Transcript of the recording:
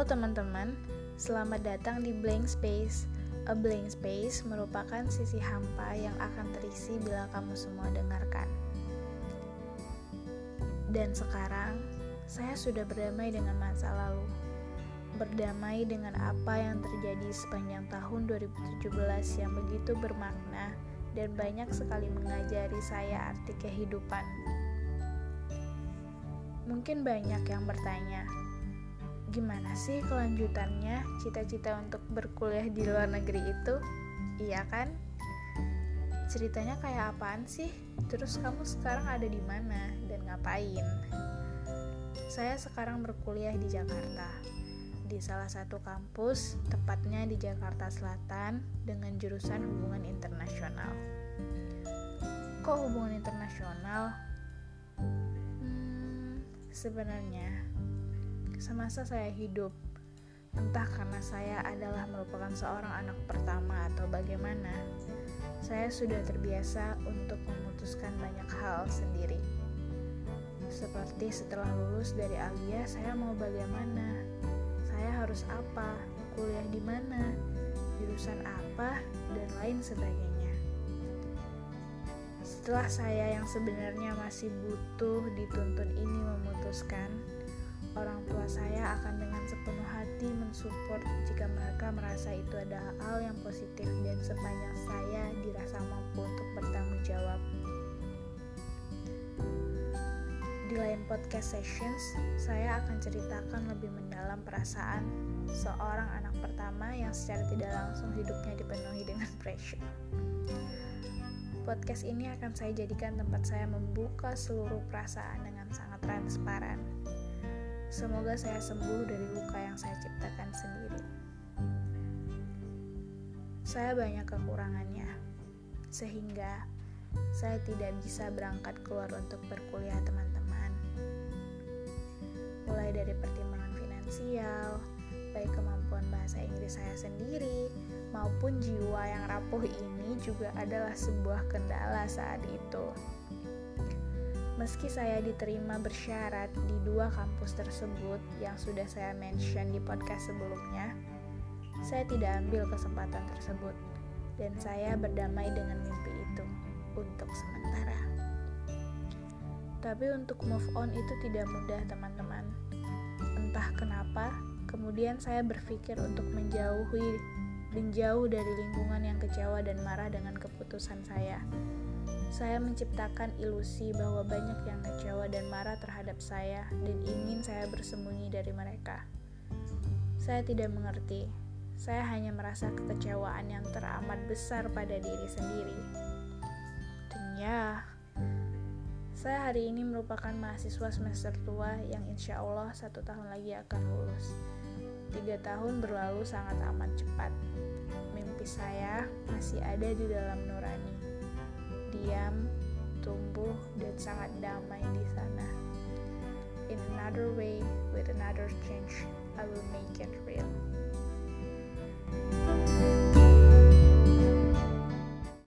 Halo teman-teman, selamat datang di Blank Space. A blank space merupakan sisi hampa yang akan terisi bila kamu semua dengarkan. Dan sekarang, saya sudah berdamai dengan masa lalu. Berdamai dengan apa yang terjadi sepanjang tahun 2017 yang begitu bermakna dan banyak sekali mengajari saya arti kehidupan. Mungkin banyak yang bertanya, gimana sih kelanjutannya cita-cita untuk berkuliah di luar negeri itu? Iya kan? Ceritanya kayak apaan sih? Terus kamu sekarang ada di mana dan ngapain? Saya sekarang berkuliah di Jakarta, di salah satu kampus, tepatnya di Jakarta Selatan, dengan jurusan hubungan internasional. Kok hubungan internasional? Hmm, sebenarnya semasa saya hidup. Entah karena saya adalah merupakan seorang anak pertama atau bagaimana, saya sudah terbiasa untuk memutuskan banyak hal sendiri. Seperti setelah lulus dari Alia, saya mau bagaimana? Saya harus apa? Kuliah di mana? Jurusan apa? Dan lain sebagainya. Setelah saya yang sebenarnya masih butuh dituntun ini memutuskan, orang tua saya akan dengan sepenuh hati mensupport jika mereka merasa itu adalah hal yang positif dan sepanjang saya dirasa mampu untuk bertanggung jawab. Di lain podcast sessions, saya akan ceritakan lebih mendalam perasaan seorang anak pertama yang secara tidak langsung hidupnya dipenuhi dengan pressure. Podcast ini akan saya jadikan tempat saya membuka seluruh perasaan dengan sangat transparan Semoga saya sembuh dari luka yang saya ciptakan sendiri. Saya banyak kekurangannya, sehingga saya tidak bisa berangkat keluar untuk berkuliah teman-teman. Mulai dari pertimbangan finansial, baik kemampuan bahasa Inggris saya sendiri, maupun jiwa yang rapuh ini juga adalah sebuah kendala saat itu. Meski saya diterima bersyarat di dua kampus tersebut yang sudah saya mention di podcast sebelumnya, saya tidak ambil kesempatan tersebut dan saya berdamai dengan mimpi itu untuk sementara. Tapi untuk move on itu tidak mudah, teman-teman. Entah kenapa, kemudian saya berpikir untuk menjauhi menjauh dari lingkungan yang kecewa dan marah dengan keputusan saya saya menciptakan ilusi bahwa banyak yang kecewa dan marah terhadap saya dan ingin saya bersembunyi dari mereka. Saya tidak mengerti. Saya hanya merasa kekecewaan yang teramat besar pada diri sendiri. Dan ya, saya hari ini merupakan mahasiswa semester tua yang insya Allah satu tahun lagi akan lulus. Tiga tahun berlalu sangat amat cepat. Mimpi saya masih ada di dalam nurani diam, tumbuh, dan sangat damai di sana. In another way, with another change, I will make it real.